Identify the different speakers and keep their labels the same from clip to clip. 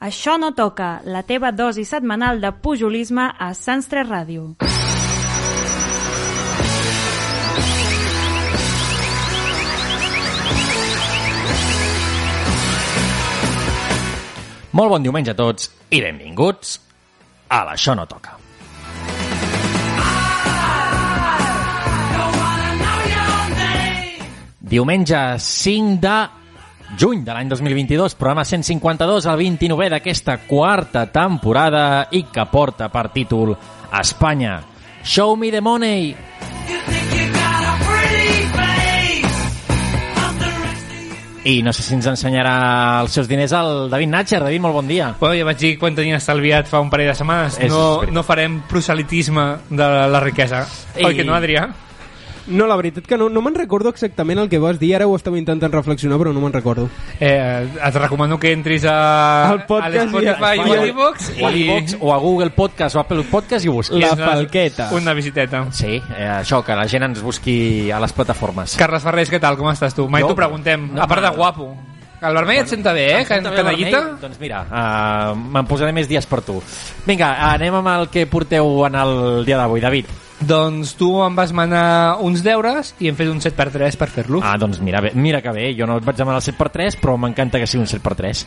Speaker 1: Això no toca, la teva dosi setmanal de pujolisme a Sants 3 Ràdio.
Speaker 2: Molt bon diumenge a tots i benvinguts a l'Això no toca. Diumenge 5 de juny de l'any 2022, programa 152, el 29è d'aquesta quarta temporada i que porta per títol Espanya. Show me the money! I no sé si ens ensenyarà els seus diners el David Natcher. David, molt bon dia.
Speaker 3: Bueno, ja vaig dir quan tenia estalviat fa un parell de setmanes.
Speaker 2: És
Speaker 3: No, no farem proselitisme de la riquesa.
Speaker 2: I-
Speaker 3: Oi que no, Adrià?
Speaker 4: No, la veritat que no, no me'n recordo exactament el que vas dir, ara ho estava intentant reflexionar, però no me'n recordo.
Speaker 3: Eh, et recomano que entris a,
Speaker 4: Al podcast
Speaker 3: a l'Spotify
Speaker 4: i-
Speaker 3: i a
Speaker 2: a l'Ivox, o a Google Podcast, o a Apple Podcast i ho busquis.
Speaker 4: La falqueta.
Speaker 3: Una visiteta.
Speaker 2: Sí, eh, això, que la gent ens busqui a les plataformes.
Speaker 3: Carles Ferrés, què tal? Com estàs tu? Mai t'ho preguntem.
Speaker 2: no,
Speaker 3: a part de guapo. El vermell et senta bé, eh?
Speaker 2: Senta
Speaker 3: Canallita?
Speaker 2: vermell? Doncs mira, uh, me'n posaré més dies per tu. Vinga, anem amb el que porteu en el dia d'avui, David.
Speaker 3: Doncs tu em vas manar uns deures i hem fet un 7x3 per fer-lo.
Speaker 2: Ah, doncs mira, bé, mira que bé, jo no et vaig demanar el 7x3, però m'encanta que sigui un 7x3.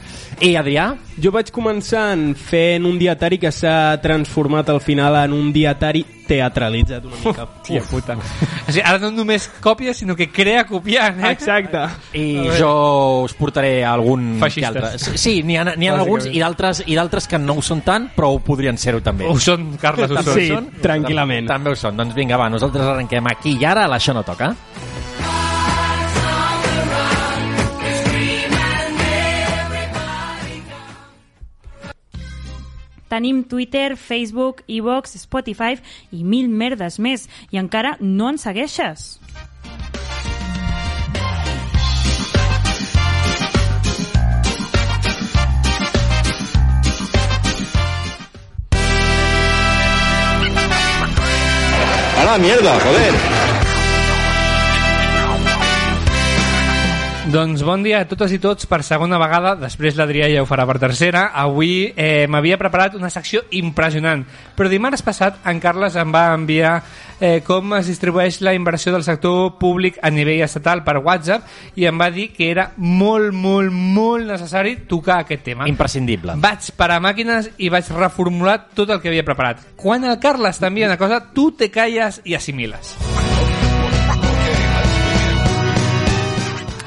Speaker 2: I Adrià?
Speaker 4: Jo vaig començar en fent un dietari que s'ha transformat al final en un dietari teatralitzat una mica.
Speaker 3: Tia puta. O sigui, ara no només còpia, sinó que crea copiant, eh?
Speaker 4: Exacte.
Speaker 2: I jo us portaré algun
Speaker 3: Feixistes.
Speaker 2: que altre. Sí, n'hi ha, ha alguns i d'altres i d'altres que no ho són tant, però ho podrien ser-ho també.
Speaker 3: Ho són, Carles, ho són.
Speaker 4: Sí, tranquil·lament.
Speaker 2: També ho són. Doncs vinga, va, nosaltres arrenquem aquí i ara l'Això no toca.
Speaker 1: Tenim Twitter, Facebook, iVox, Spotify i mil merdes més. I encara no ens segueixes.
Speaker 5: ¡A la mierda, joder!
Speaker 3: Doncs bon dia a totes i tots per segona vegada, després l'Adrià ja ho farà per tercera. Avui eh, m'havia preparat una secció impressionant, però dimarts passat en Carles em va enviar eh, com es distribueix la inversió del sector públic a nivell estatal per WhatsApp i em va dir que era molt, molt, molt necessari tocar aquest tema.
Speaker 2: Imprescindible.
Speaker 3: Vaig parar màquines i vaig reformular tot el que havia preparat. Quan el Carles t'envia una cosa, tu te calles i assimiles.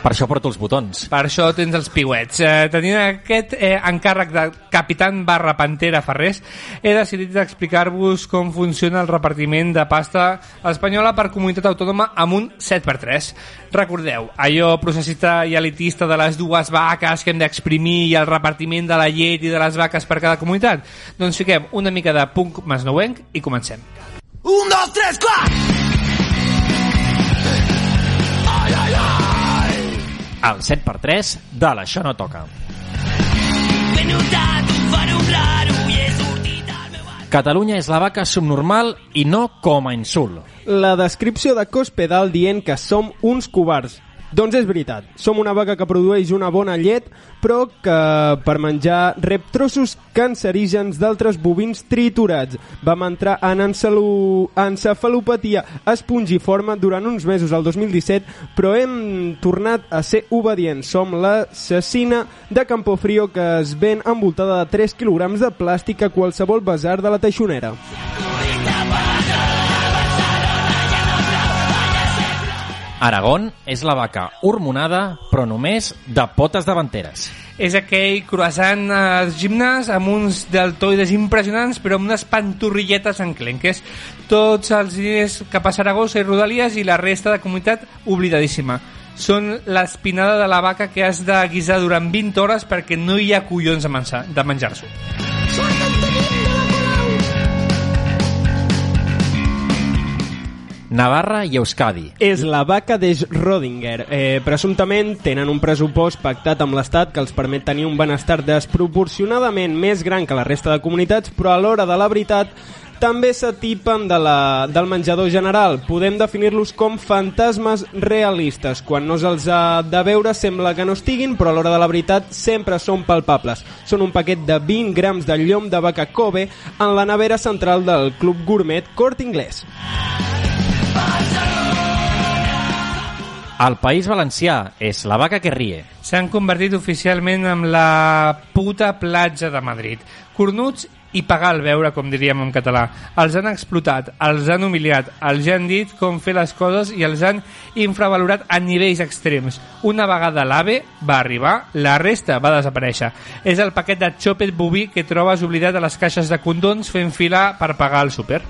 Speaker 2: Per això porto els botons.
Speaker 3: Per això tens els piuets. Eh, tenint aquest eh, encàrrec de capitán barra pantera Ferrés, he decidit explicar-vos com funciona el repartiment de pasta espanyola per comunitat autònoma amb un 7x3. Recordeu, allò processista i elitista de les dues vaques que hem d'exprimir i el repartiment de la llet i de les vaques per cada comunitat? Doncs fiquem una mica de punk masnouenc i comencem.
Speaker 5: ¡Un, dos, tres, cuatro!
Speaker 2: El 7x3 de l'Això no toca. Catalunya és la vaca subnormal i no com a insult.
Speaker 4: La descripció de Cospedal dient que som uns covards. Doncs és veritat, som una vaca que produeix una bona llet, però que per menjar rep trossos cancerígens d'altres bovins triturats. Vam entrar en encefalopatia espongiforme durant uns mesos al 2017, però hem tornat a ser obedients. Som l'assassina de Campofrio que es ven envoltada de 3 quilograms de plàstic a qualsevol basar de la Teixonera.
Speaker 2: Aragón és la vaca hormonada, però només de potes davanteres.
Speaker 3: És aquell croissant al gimnàs amb uns deltoides impressionants però amb unes pantorrilletes enclenques. Tots els diners cap a Saragossa i Rodalies i la resta de comunitat oblidadíssima. Són l'espinada de la vaca que has de guisar durant 20 hores perquè no hi ha collons de menjar-
Speaker 2: Navarra i Euskadi.
Speaker 4: és la vaca de Schrödinger. Eh, presumptament tenen un pressupost pactat amb l'Estat que els permet tenir un benestar desproporcionadament més gran que la resta de comunitats, però a l'hora de la veritat també s'atipen de la, del menjador general. Podem definir-los com fantasmes realistes. Quan no se'ls ha de veure sembla que no estiguin, però a l'hora de la veritat sempre són palpables. Són un paquet de 20 grams de llom de vaca Kobe en la nevera central del Club Gourmet Cort Inglés.
Speaker 2: El País Valencià és la vaca que rie.
Speaker 3: S'han convertit oficialment en la puta platja de Madrid. Cornuts i pagar el veure, com diríem en català. Els han explotat, els han humiliat, els han dit com fer les coses i els han infravalorat a nivells extrems. Una vegada l'AVE va arribar, la resta va desaparèixer. És el paquet de xòpet boví que trobes oblidat a les caixes de condons fent fila per pagar al súper.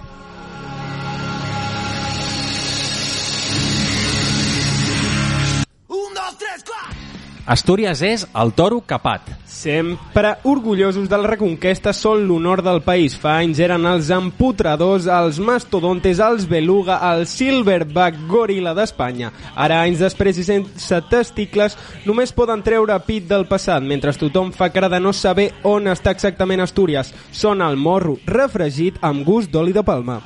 Speaker 2: Astúries és el toro capat.
Speaker 4: Sempre orgullosos de la reconquesta són l'honor del país. Fa anys eren els emputradors, els mastodontes, els beluga, el silverback gorila d'Espanya. Ara, anys després i sense testicles, només poden treure pit del passat, mentre tothom fa cara de no saber on està exactament Astúries. Són el morro refregit amb gust d'oli de palma.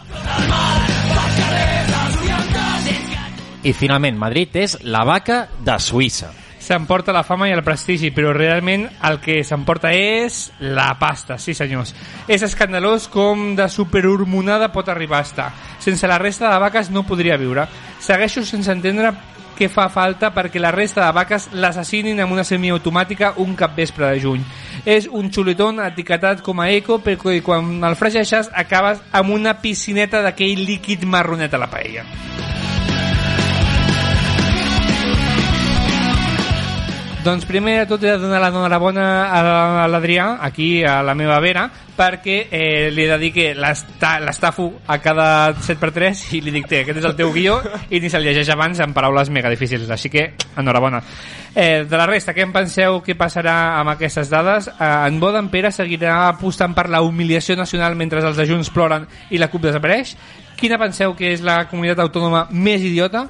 Speaker 2: I finalment, Madrid és la vaca de Suïssa.
Speaker 3: S'emporta la fama i el prestigi, però realment el que s'emporta és la pasta, sí senyors. És escandalós com de superhormonada pot arribar a estar. Sense la resta de vaques no podria viure. Segueixo sense entendre què fa falta perquè la resta de vaques l'assassinin amb una semiautomàtica un capvespre de juny. És un xuletón etiquetat com a eco perquè quan el fregeixes acabes amb una piscineta d'aquell líquid marronet a la paella. Doncs primer de tot he de donar l'enhorabona a l'Adrià, aquí a la meva vera, perquè eh, li he de dir que l'esta- l'estafo a cada 7x3 i li dic, aquest és el teu guió i ni se'l llegeix abans en paraules mega difícils, així que enhorabona. Eh, de la resta, què en penseu que passarà amb aquestes dades? Eh, en Boden Pere seguirà apostant per la humiliació nacional mentre els de Junts ploren i la CUP desapareix? Quina penseu que és la comunitat autònoma més idiota?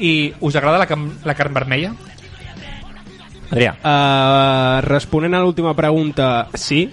Speaker 3: I us agrada la, la carn vermella?
Speaker 2: Adrià.
Speaker 4: Uh, responent a l'última pregunta, sí.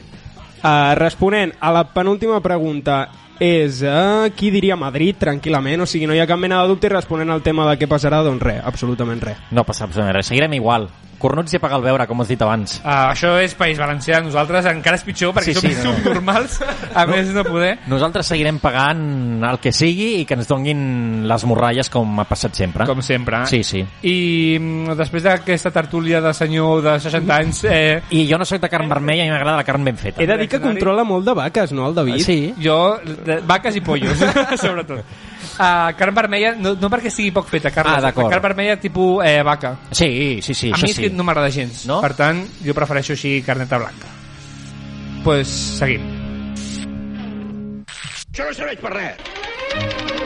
Speaker 4: Uh, responent a la penúltima pregunta, és uh, qui diria Madrid, tranquil·lament, o sigui, no hi ha cap mena de dubte i responent al tema de què passarà, doncs res, absolutament res.
Speaker 2: No passa absolutament res. Seguirem igual. Cornuts i apagar el veure, com has dit abans.
Speaker 3: Uh, això és País Valencià, nosaltres encara és pitjor perquè
Speaker 2: Sí,
Speaker 3: sí,
Speaker 2: sí,
Speaker 3: som
Speaker 2: no.
Speaker 3: subnormals, a més no poder.
Speaker 2: Nosaltres seguirem pagant el que sigui i que ens donguin les morralles com ha passat sempre.
Speaker 3: Com sempre.
Speaker 2: Sí, sí.
Speaker 3: I mm, després d'aquesta tertúlia de senyor de 60 anys... Eh,
Speaker 2: I jo no sóc de carn vermella i m'agrada la carn ben feta.
Speaker 4: He de dir que controla molt de vaques, no, el David?
Speaker 2: Sí.
Speaker 3: jo, de, vaques i pollos, sobretot. Uh, carn vermella, no, no perquè sigui poc feta, Carles.
Speaker 2: Ah, d'acord.
Speaker 3: Carn vermella tipus eh, vaca.
Speaker 2: Sí, sí, sí,
Speaker 3: a
Speaker 2: això
Speaker 3: mi
Speaker 2: sí.
Speaker 3: no m'agrada gens.
Speaker 2: No?
Speaker 3: Per tant, jo prefereixo així carneta blanca. pues, seguim.
Speaker 5: Això no serveix per res.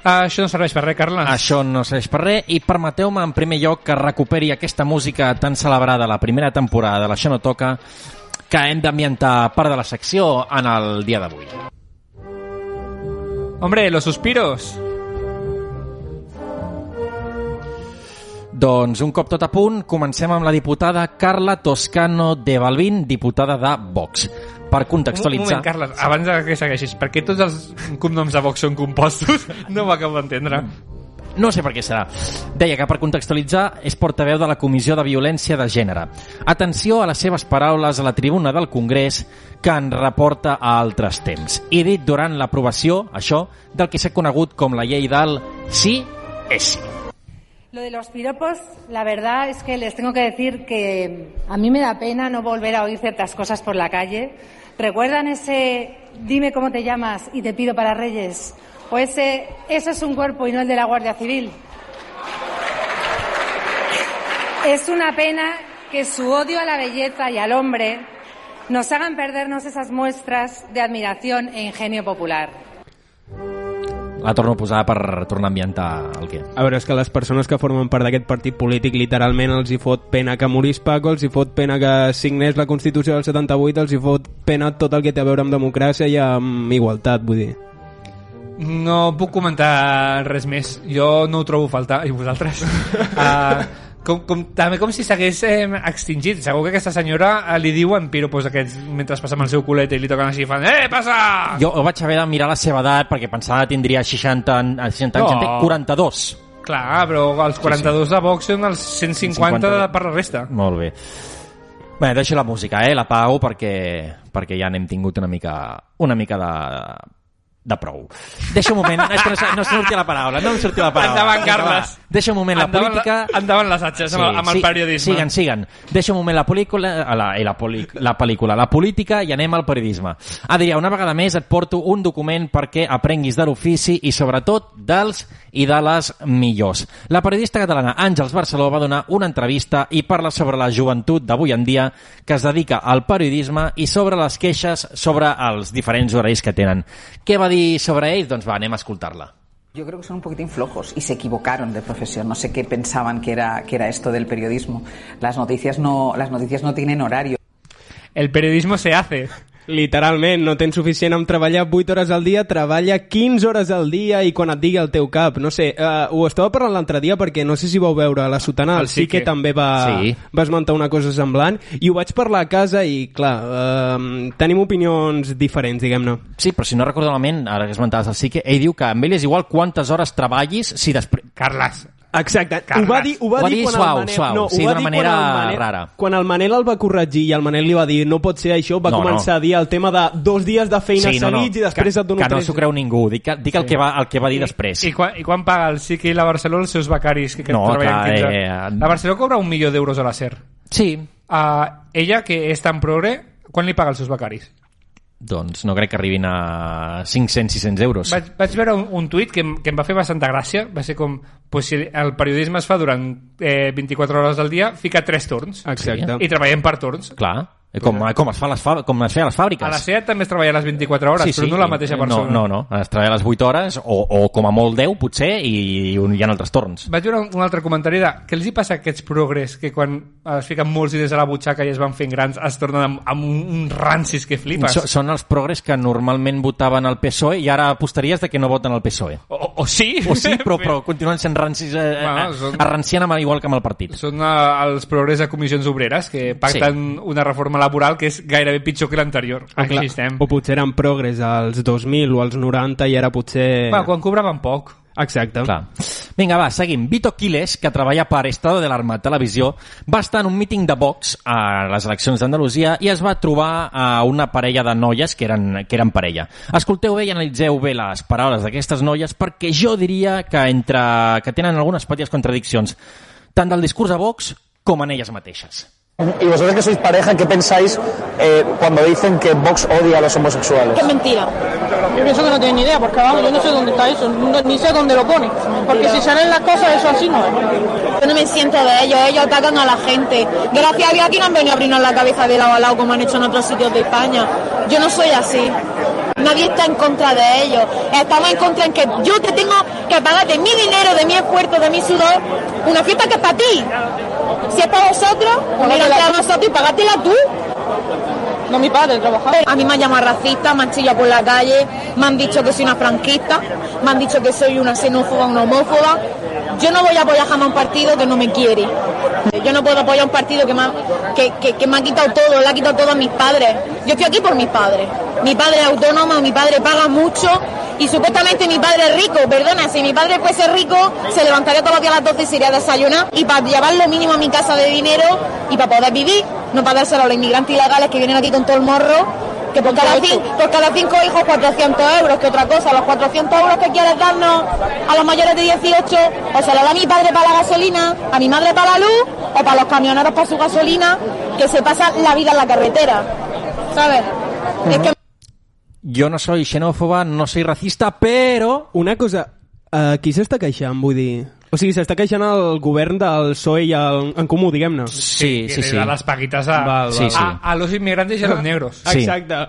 Speaker 3: Uh, això no serveix per res, Carles.
Speaker 2: Això no serveix per res i permeteu-me en primer lloc que recuperi aquesta música tan celebrada la primera temporada de l'Això no toca que hem d'ambientar part de la secció en el dia d'avui.
Speaker 3: Hombre, los suspiros.
Speaker 2: Doncs un cop tot a punt, comencem amb la diputada Carla Toscano de Balvin, diputada de Vox. Per
Speaker 3: Un
Speaker 2: contextualitzar...
Speaker 3: moment, Carles, abans que segueixis, per què tots els cognoms de Vox són compostos? No ho acabo d'entendre.
Speaker 2: No sé per què serà. Deia que per contextualitzar és portaveu de la Comissió de Violència de Gènere. Atenció a les seves paraules a la tribuna del Congrés que en reporta a altres temps. I dit durant l'aprovació, això, del que s'ha conegut com la llei del sí és sí.
Speaker 6: Lo de los piropos, la verdad es que les tengo que decir que a mí me da pena no volver a oír ciertas cosas por la calle. ¿Recuerdan ese dime cómo te llamas y te pido para Reyes? O ese eso es un cuerpo y no el de la Guardia Civil. Es una pena que su odio a la belleza y al hombre nos hagan perdernos esas muestras de admiración e ingenio popular.
Speaker 2: La torno a posar per tornar a ambientar el que...
Speaker 4: A veure, és que les persones que formen part d'aquest partit polític literalment els hi fot pena que morís Paco, els hi fot pena que signés la Constitució del 78, els hi fot pena tot el que té a veure amb democràcia i amb igualtat, vull dir.
Speaker 3: No puc comentar res més. Jo no ho trobo a faltar. I vosaltres? uh, com, com, també com si s'hagués eh, extingit. Segur que aquesta senyora eh, li diuen piropos aquests mentre passa amb el seu culet i li toquen així i fan Eh, passa!
Speaker 2: Jo vaig haver de mirar la seva edat perquè pensava que tindria 60, an- 60 anys,
Speaker 3: No.
Speaker 2: en té 42.
Speaker 3: Clar, però els 42 de Vox són els 150 de, per la resta.
Speaker 2: Molt bé. Bé, deixo la música, eh? La pago perquè, perquè ja n'hem tingut una mica, una mica de, de prou. Deixa un moment, que no, no sortia la paraula, no em sortia la paraula.
Speaker 3: Endavant. Carles.
Speaker 2: Deixa un moment la
Speaker 3: Endavant
Speaker 2: política...
Speaker 3: La, endavant les atxes amb, el- amb el periodisme.
Speaker 2: Siguen, siguen. Deixa un moment la pel·lícula, a la, i la, poli, la pel·lícula, la política i anem al periodisme. Adrià, una vegada més et porto un document perquè aprenguis de l'ofici i sobretot dels i de les millors. La periodista catalana Àngels Barceló va donar una entrevista i parla sobre la joventut d'avui en dia que es dedica al periodisme i sobre les queixes sobre els diferents horaris que tenen. Què va dir sobre ells? Doncs va, anem a escoltar-la.
Speaker 7: Yo creo que son un poquitín flojos y se equivocaron de profesión. No sé qué pensaban que era, que era esto del periodismo. Las noticias no, las noticias no tienen horario.
Speaker 3: El periodismo se hace.
Speaker 4: Literalment, no tens suficient amb treballar 8 hores al dia, treballa 15 hores al dia i quan et digui el teu cap. No sé, uh, ho estava parlant l'altre dia perquè no sé si vau veure la sotana,
Speaker 3: El
Speaker 4: el sí que
Speaker 3: Sique.
Speaker 4: també va,
Speaker 2: Sí.
Speaker 4: va esmentar una cosa semblant i ho vaig parlar a casa i, clar, uh, tenim opinions diferents, diguem-ne.
Speaker 2: Sí, però si no recordo malament, ara que esmentaves el sí que ell diu que amb ell és igual quantes hores treballis si després...
Speaker 3: Carles,
Speaker 4: Exacte,
Speaker 3: Carles.
Speaker 4: ho va dir, ho va
Speaker 2: Ho va
Speaker 4: dir
Speaker 2: dir
Speaker 4: quan
Speaker 2: suau,
Speaker 4: el Manel...
Speaker 2: suau,
Speaker 4: no,
Speaker 2: sí, d'una
Speaker 4: quan
Speaker 2: manera
Speaker 4: el Manel,
Speaker 2: rara.
Speaker 4: Quan el Manel el va corregir i el Manel li va dir no pot ser això, va
Speaker 2: No,
Speaker 4: començar
Speaker 2: no.
Speaker 4: a dir el tema de dos dies de feina seguits i després
Speaker 2: que,
Speaker 4: et dono
Speaker 2: que no s'ho creu ningú, dic, que- dic el, que va, el que va dir després.
Speaker 3: I, quan, I quan paga el Sique i la Barcelona els seus becaris que, que
Speaker 2: No,
Speaker 3: treballen
Speaker 2: clar,
Speaker 3: 15?
Speaker 2: eh,
Speaker 3: La Barcelona cobra un milió d'euros a la SER.
Speaker 2: Sí,
Speaker 3: Uh, ella, que és tan progre, quan li paga els seus becaris?
Speaker 2: Doncs no crec que arribin a 500-600 euros.
Speaker 3: Vaig, vaig veure un, un tuit que, em- que em va fer bastanta gràcia. Va ser com, pues, si el periodisme es fa durant eh, 24 hores al dia, fica 3 torns.
Speaker 4: Exacte.
Speaker 3: I treballem per torns.
Speaker 2: Clar, com, com, es fa a les fa, com es feia a les fàbriques.
Speaker 3: A la SEAT també es treballa les 24 hores, però no la mateixa persona.
Speaker 2: No, no, no. Es treballa les 8 hores, o, o com a molt 10, potser, i, un, hi ha altres torns.
Speaker 3: Vaig veure un, un altre comentari de què els hi passa a aquests progrés que quan es fiquen molts diners a la butxaca i es van fent grans es tornen amb, amb un, un rancis que flipes.
Speaker 2: So, són els progres que normalment votaven al PSOE i ara apostaries de que no voten al PSOE.
Speaker 3: O, o, sí,
Speaker 2: O sí, però, però continuen sent rancis, eh,
Speaker 3: Bueno,
Speaker 2: bueno,
Speaker 3: són-
Speaker 2: arranciant amb, igual que amb el partit.
Speaker 3: Són uh, els progrés de comissions obreres que pacten una reforma laboral que és gairebé pitjor que l'anterior.
Speaker 4: Ah,
Speaker 3: Així estem.
Speaker 4: O potser eren progres als 2000 o als 90 i ara potser...
Speaker 3: Bueno, quan cobraven poc.
Speaker 4: Exacte.
Speaker 2: Clar. Vinga, va, seguim. Vito Quiles, que treballa per Estado de l'Arma Televisió, va estar en un míting de Vox a les eleccions d'Andalusia i es va trobar a una parella de noies que eren, que eren parella. Escolteu bé i analitzeu bé les paraules d'aquestes noies perquè jo diria que entre que tenen algunes petites contradiccions tant del discurs a Vox com en elles mateixes.
Speaker 8: Y vosotros que sois pareja, ¿qué pensáis eh, cuando dicen que Vox odia a los homosexuales?
Speaker 9: Que es mentira. Yo pienso que no tienen ni idea, porque vamos, yo no sé dónde está eso, no- ni sé dónde lo pone. Porque si salen las cosas, eso así no es.
Speaker 10: Yo no me siento de ellos, ellos atacan a la gente. Gracias a Dios aquí no han venido a abrirnos la cabeza de lado a lado como han hecho en otros sitios de España. Yo no soy así. Nadie está en contra de ellos. Estamos en contra en que yo te tengo que pagar de mi dinero, de mi esfuerzo, de mi sudor, una fiesta que es para ti. Si es para vosotros, unírate a nosotros y pagátela tú.
Speaker 9: No mi padre trabajaba.
Speaker 10: A mí me han llamado racista, me han chillado por la calle, me han dicho que soy una franquista, me han dicho que soy una xenófoba, una homófoba. Yo no voy a apoyar jamás un partido que no me quiere. Yo no puedo apoyar un partido que me, ha, que, que- que me ha quitado todo, le ha quitado todo a mis padres. Yo estoy aquí por mis padres. Mi padre es autónomo, mi padre paga mucho y supuestamente mi padre es rico. Perdona, si mi padre fuese rico, se levantaría todos los a las 12 y se iría a desayunar y para llevar lo mínimo a mi casa de dinero y para poder vivir, no para dárselo a los inmigrantes ilegales que vienen aquí con todo el morro que por cada, cin- por cada cinco hijos 400 euros, que otra cosa, los 400 euros que quieres darnos a los mayores de 18, o se lo da mi padre para la gasolina, a mi madre para la luz, o para los camioneros para su gasolina, que se pasan la vida en la carretera, ¿sabes?
Speaker 2: Jo no soy xenòfoba, no soy racista, però...
Speaker 4: Una cosa, uh, qui s'està queixant, vull dir? O sigui, s'està queixant el govern del PSOE i el, en comú, diguem-ne.
Speaker 2: Sí,
Speaker 3: que
Speaker 2: sí, sí.
Speaker 3: da las paquitas a,
Speaker 4: Val,
Speaker 2: Sí,
Speaker 4: val.
Speaker 2: sí.
Speaker 3: a, a los inmigrantes y a los negros.
Speaker 2: Sí.
Speaker 4: Exacte.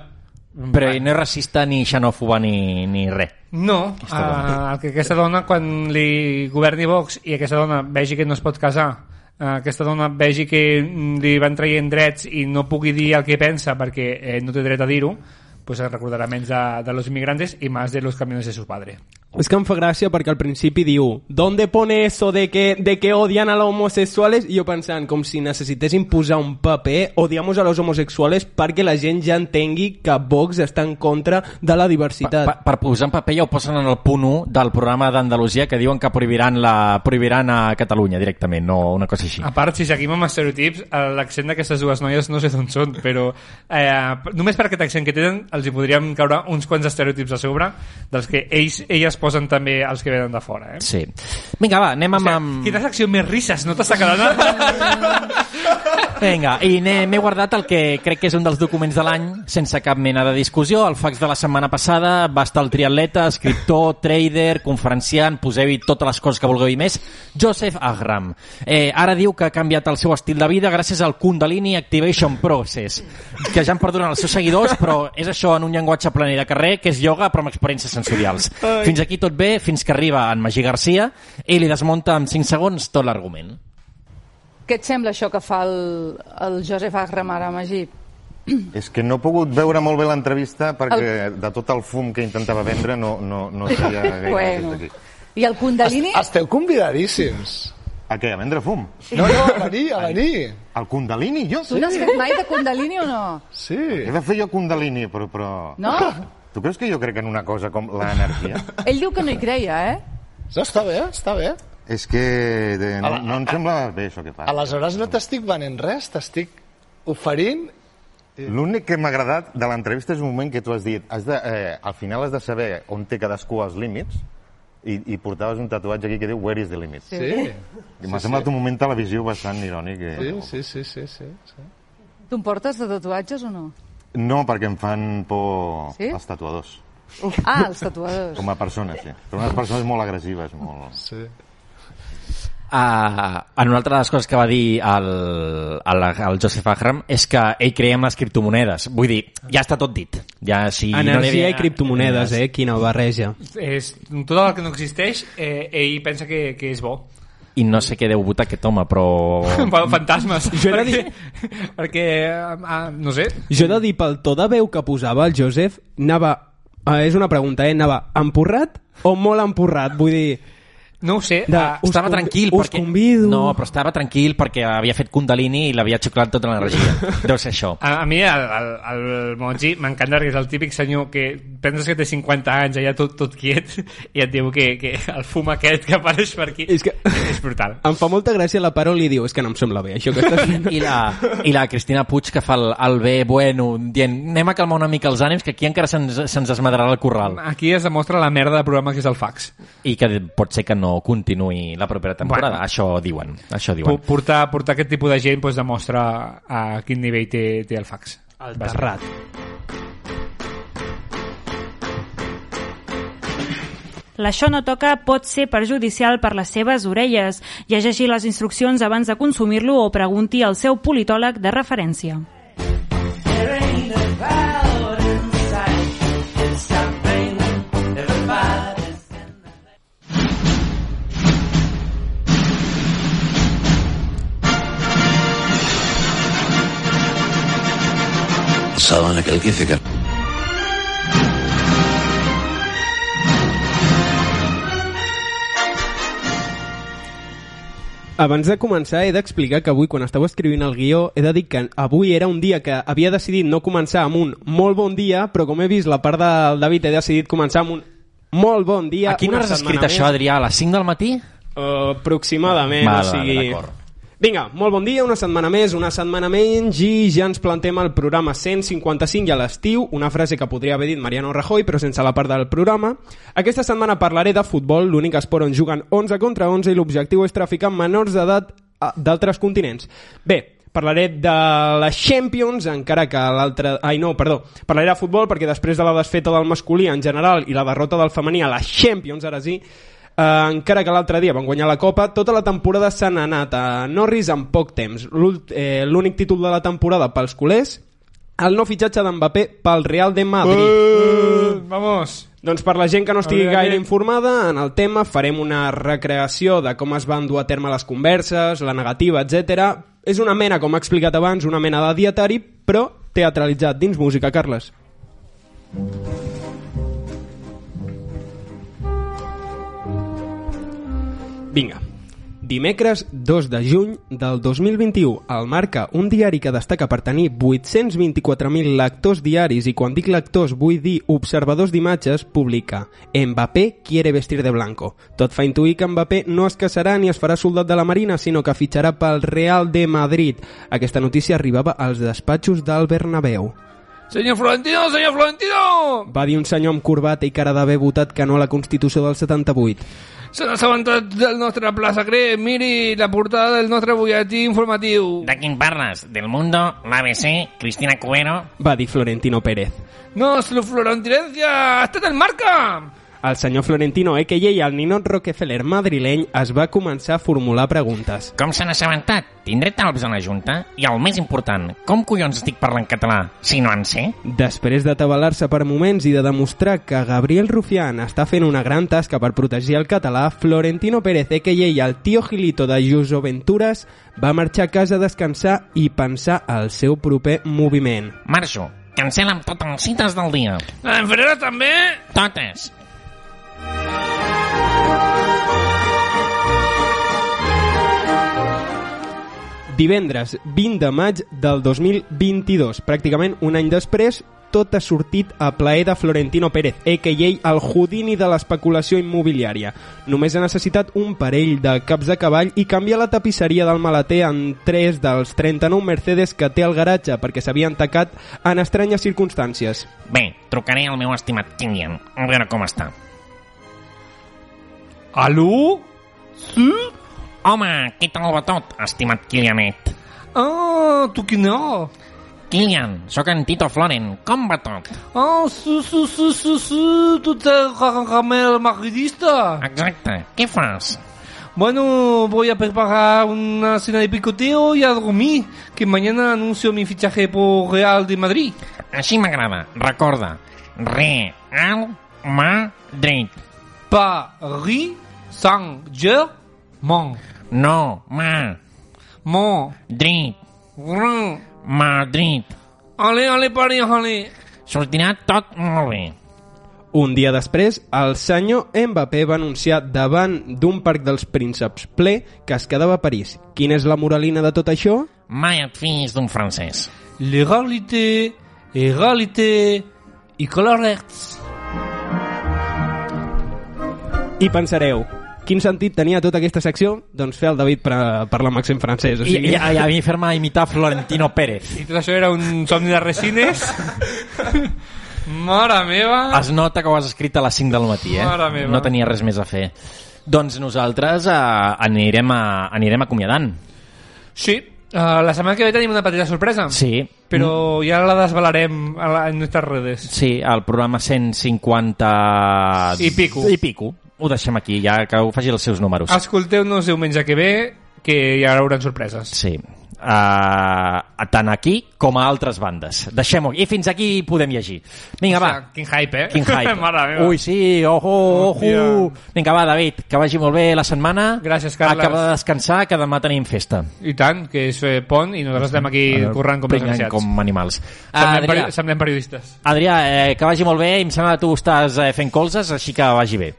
Speaker 2: Però no és racista ni xenòfoba ni, ni res.
Speaker 3: No, uh, que aquesta dona quan li governi Vox i aquesta dona vegi que no es pot casar uh, aquesta dona vegi que li van traient drets i no pugui dir el que pensa perquè eh, no té dret a dir-ho pues es recordarà menys de, de los inmigrantes i més de los camiones de su padre
Speaker 4: És que em fa gràcia perquè al principi diu ¿Dónde pone eso de que, de que odian a los homosexuales? I jo pensant, com si necessitéssim posar un paper odiamos a los homosexuales perquè la gent ja entengui que Vox està en contra de la diversitat.
Speaker 2: Per, per posar en paper ja ho posen en el punt 1 del programa d'Andalusia que diuen que prohibiran, la, prohibiran a Catalunya directament, no una cosa així.
Speaker 3: A part, si seguim amb estereotips, l'accent d'aquestes dues noies no sé d'on són, però eh, només per aquest accent que tenen els hi podríem caure uns quants estereotips a sobre dels que ells, elles posen també els que venen de fora. Eh?
Speaker 2: Sí. Vinga, va, anem amb...
Speaker 3: Hòstia,
Speaker 2: amb...
Speaker 3: Quina secció més risses, no t'està quedant?
Speaker 2: Vinga, i m'he guardat el que crec que és un dels documents de l'any, sense cap mena de discussió. El fax de la setmana passada va estar el triatleta, escriptor, trader, conferenciant, poseu-hi totes les coses que vulgueu i més, Joseph Agram. Eh, ara diu que ha canviat el seu estil de vida gràcies al Kundalini Activation Process, que ja em perdonen els seus seguidors, però és això en un llenguatge planer de carrer, que és ioga però amb experiències sensorials. Fins aquí tot bé, fins que arriba en Magí Garcia i li desmunta en 5 segons tot l'argument.
Speaker 11: Què et sembla això que fa el, el Josep Agram ara, Magí?
Speaker 12: És que no he pogut veure molt bé l'entrevista perquè de tot el fum que intentava vendre no, no, no sabia gaire
Speaker 11: Bueno.
Speaker 12: aquí.
Speaker 11: I el Kundalini?
Speaker 13: Esteu convidadíssims.
Speaker 12: A què? A vendre fum?
Speaker 13: No, no, a venir, a venir.
Speaker 12: El Kundalini, jo?
Speaker 11: Tu n'has fet mai de Kundalini o no?
Speaker 13: Sí.
Speaker 12: He de fer jo Kundalini, però... però...
Speaker 11: No?
Speaker 12: Tu creus que jo crec en una cosa com l'energia?
Speaker 11: Ell diu que no hi creia, eh?
Speaker 13: No, està bé, està bé.
Speaker 12: És que de, no,
Speaker 13: Ala-
Speaker 12: no em sembla bé això que fa.
Speaker 13: Aleshores no t'estic venent res, t'estic oferint...
Speaker 12: L'únic que m'ha agradat de l'entrevista és un moment que tu has dit has de, eh, al final has de saber on té cadascú els límits i, i portaves un tatuatge aquí que diu Where is the limit?
Speaker 13: Sí.
Speaker 12: I m'ha
Speaker 13: Sí,
Speaker 12: semblat
Speaker 13: sí.
Speaker 12: un moment televisiu bastant irònic.
Speaker 13: Sí,
Speaker 12: Eh?
Speaker 13: sí, sí, sí, sí, sí.
Speaker 11: Tu em portes de tatuatges o no?
Speaker 12: No, perquè em fan por
Speaker 11: Sí?
Speaker 12: els tatuadors.
Speaker 11: Ah, els tatuadors.
Speaker 12: Com a persones, sí. Però unes persones molt agressives, molt...
Speaker 13: Sí.
Speaker 2: Uh, en una altra de les coses que va dir el, el, el Joseph Agram és que ell creia en les criptomonedes. Vull dir, ja està tot dit. Ja, si no
Speaker 4: Energia
Speaker 2: havia-
Speaker 4: i criptomonedes, eh? Quina barreja.
Speaker 3: és, tot el que no existeix, eh, ell pensa que, que és bo.
Speaker 2: I no sé què deu votar aquest home, però...
Speaker 3: Bueno, fantasmes.
Speaker 4: Jo he de
Speaker 3: perquè, perquè ah, no sé,
Speaker 4: Jo he de dir, pel to de veu que posava el Joseph, anava... Eh, és una pregunta, eh? Anava empurrat o molt empurrat? Vull dir...
Speaker 3: No ho sé.
Speaker 4: De, us
Speaker 2: estava tranquil
Speaker 4: us
Speaker 2: perquè...
Speaker 4: convido...
Speaker 2: No, però estava tranquil perquè havia fet Kundalini i l'havia xuclat tota l'energia. Deu ser això.
Speaker 3: A, a mi el, el, el Moji m'encanta perquè és el típic senyor que penses que té 50 anys allà tot, tot quiet i et diu que, que el fum aquest que apareix per aquí
Speaker 4: és, que...
Speaker 3: és brutal.
Speaker 4: Em fa molta gràcia la parol i diu, és que no em sembla bé això que estàs fent.
Speaker 2: I la, I la Cristina Puig que fa el, el bé bueno, dient anem a calmar una mica els ànims que aquí encara se'ns se esmadrarà el corral.
Speaker 3: Aquí es demostra la merda de programa que és el fax.
Speaker 2: I que pot ser que no continuï la propera temporada.
Speaker 3: Bueno.
Speaker 2: Això diuen. Això diuen.
Speaker 3: Portar, portar aquest tipus de gent pues, demostra a quin nivell té, té el fax.
Speaker 4: El terrat.
Speaker 1: L'això no toca pot ser perjudicial per les seves orelles. Llegeixi les instruccions abans de consumir-lo o pregunti al seu politòleg de referència.
Speaker 14: Saben aquel que dice que
Speaker 4: Abans de començar he d'explicar que avui quan estava escrivint el guió he de dir que avui era un dia que havia decidit no començar amb un molt bon dia però com he vist la part del David he decidit començar amb un molt bon dia
Speaker 2: A quina hora has escrit això. Adrià? A les 5 del matí?
Speaker 4: Uh, aproximadament,
Speaker 2: Vale,
Speaker 4: o sigui...
Speaker 2: vale.
Speaker 4: Vinga, molt bon dia, una setmana més, una setmana menys i ja ens plantem el programa 155 i a l'estiu, una frase que podria haver dit Mariano Rajoy però sense la part del programa. Aquesta setmana parlaré de futbol, l'únic esport on juguen 11 contra 11 i l'objectiu és traficar menors d'edat a- d'altres continents. Bé, parlaré de la Champions, encara que l'altre... Ai, no, perdó. Parlaré de futbol perquè després de la desfeta del masculí en general i la derrota del femení a la Champions, ara sí, eh, encara que l'altre dia van guanyar la Copa, tota la temporada s'han anat a Norris en poc temps. Eh, L'únic títol de la temporada pels culers, el nou fitxatge d'Mbappé pel Real de Madrid.
Speaker 3: Uh, vamos!
Speaker 4: Doncs per la gent que no estigui
Speaker 3: Aviam,
Speaker 4: gaire informada en el tema, farem una recreació de com es van dur a terme les converses, la negativa, etc. És una mena, com he explicat abans, una mena de dietari, però teatralitzat dins música, Carles. Vinga. Dimecres 2 de juny del 2021, el Marca, un diari que destaca per tenir 824.000 lectors diaris i quan dic lectors vull dir observadors d'imatges, publica Mbappé quiere vestir de blanco. Tot fa intuir que Mbappé no es casarà ni es farà soldat de la Marina, sinó que fitxarà pel Real de Madrid. Aquesta notícia arribava als despatxos del Bernabéu.
Speaker 3: Senyor Florentino, senyor Florentino!
Speaker 4: Va dir un senyor amb corbata i cara d'haver votat que no a la Constitució del 78.
Speaker 3: Se n'ha assabentat del nostre pla secret. Miri la portada del nostre butlletí informatiu.
Speaker 15: De quin parles? Del Mundo, l'ABC, Cristina Cuero...
Speaker 4: Va dir Florentino Pérez.
Speaker 3: No, su Florentinencia, ha estat el marca!
Speaker 4: El senyor Florentino, a.k.a. el ninot Rockefeller madrileny, es va començar a formular preguntes.
Speaker 15: Com se n'ha assabentat? Tindré talps a la Junta? I el més important, com collons estic parlant català, si no en sé?
Speaker 4: Després d'atabalar-se per moments i de demostrar que Gabriel Rufián està fent una gran tasca per protegir el català, Florentino Pérez, a.k.a. el tio Gilito de Juso Ventures, va marxar a casa a descansar i pensar al seu proper moviment.
Speaker 15: Marxo. Cancel·la'm totes les cites del dia.
Speaker 3: La d'enferera també?
Speaker 15: Totes.
Speaker 4: Divendres 20 de maig del 2022, pràcticament un any després, tot ha sortit a plaer de Florentino Pérez, a.k.a. el Houdini de l'especulació immobiliària. Només ha necessitat un parell de caps de cavall i canviar la tapisseria del maleter en 3 dels 39 Mercedes que té al garatge perquè s'havien tacat en estranyes circumstàncies.
Speaker 15: Bé, trucaré al meu estimat Kilian, a veure com està.
Speaker 3: Aló? Sí?
Speaker 15: Home, què tal va tot, estimat Kilianet?
Speaker 3: Ah, tu qui no?
Speaker 15: Kilian, sóc en Tito Floren, com va tot?
Speaker 3: Ah, sí, sí, sí, sí, sí, tu ets el madridista.
Speaker 15: Exacte, què fas?
Speaker 3: Bueno, voy a preparar una cena de picoteo y a dormir, que mañana anuncio mi fichaje por Real de Madrid.
Speaker 15: Així m'agrada, recorda, Real Madrid.
Speaker 3: Paris Saint-Germain.
Speaker 15: No, ma,
Speaker 3: Mon.
Speaker 15: Drit,
Speaker 3: Rin.
Speaker 15: Madrid.
Speaker 3: Allez, allez, Paris, allez.
Speaker 15: Sortirà tot molt bé.
Speaker 4: Un dia després, el senyor Mbappé va anunciar davant d'un parc dels prínceps ple que es quedava a París. Quina és la moralina de tot això?
Speaker 15: Mai et fiïs d'un francès.
Speaker 3: L'égalité, égalité i colorets.
Speaker 4: I pensareu, quin sentit tenia tota aquesta secció? Doncs fer el David per, per la màxim francès. O
Speaker 2: I,
Speaker 4: sigui...
Speaker 2: i, i a mi fer-me imitar Florentino Pérez.
Speaker 3: I tot això era un somni de resines? Mare meva!
Speaker 2: Es nota que ho has escrit a les 5 del matí, eh?
Speaker 3: Mare meva.
Speaker 2: No tenia res més a fer. Doncs nosaltres eh, anirem, a, anirem acomiadant.
Speaker 3: Sí, uh, la setmana que ve tenim una petita sorpresa.
Speaker 2: Sí.
Speaker 3: Però ja la desvelarem a la, en nostres redes.
Speaker 2: Sí, el programa 150...
Speaker 3: I pico.
Speaker 2: I pico. Ho deixem aquí, ja que ho faci els seus números.
Speaker 3: Escolteu-nos diumenge que ve, que hi haurà sorpreses.
Speaker 2: Sí. Uh, tant aquí com a altres bandes. Deixem-ho. I fins aquí podem llegir. Vinga, va.
Speaker 3: Quin hype, eh?
Speaker 2: Quin hype.
Speaker 3: Mare meva.
Speaker 2: Ui, sí, ojo, ojo.
Speaker 3: Hòstia.
Speaker 2: Vinga, va, David, que vagi molt bé la setmana.
Speaker 3: Gràcies, Carles.
Speaker 2: Acaba de descansar, que demà tenim festa.
Speaker 3: I tant, que és eh, pont i nosaltres estem aquí currant com
Speaker 2: Pringant
Speaker 3: desgraciats.
Speaker 2: com animals.
Speaker 3: Semblem,
Speaker 2: Adrià,
Speaker 3: peri semblem periodistes.
Speaker 2: Adrià eh, que vagi molt bé. Em sembla que tu estàs eh, fent colzes, així que vagi bé.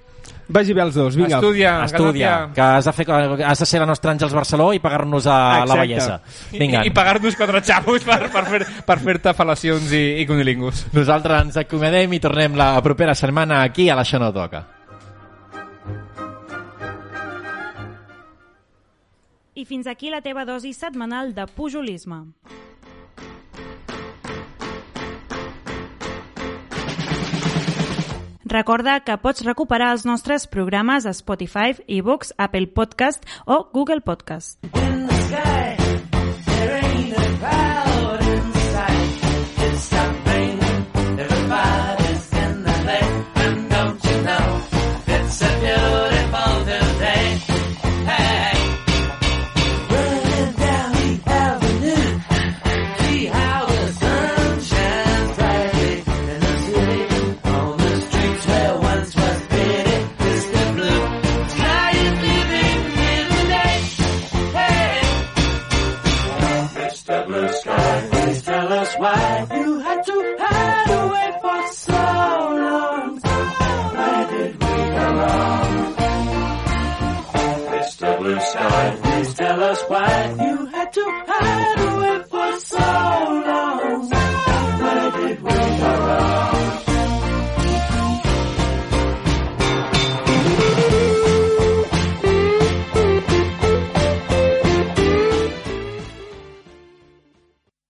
Speaker 4: Vagi bé els dos, vinga.
Speaker 3: Estudia,
Speaker 2: Estudia,
Speaker 3: Galàcia.
Speaker 2: que has de, fer, has de ser la nostra Àngels Barceló i pagar-nos a la
Speaker 4: Exacte.
Speaker 2: bellesa. Vinga,
Speaker 3: I, i pagar-nos quatre xapos per, per fer- per fer-te fal·lacions i, i cunilingus.
Speaker 2: nosaltres ens acomiadem i tornem la propera setmana aquí a l'Això no toca.
Speaker 1: I fins aquí la teva dosi setmanal de pujolisme. Recorda que pots recuperar els nostres programes a Spotify, eBooks, Apple Podcast o Google Podcast.
Speaker 5: Mr.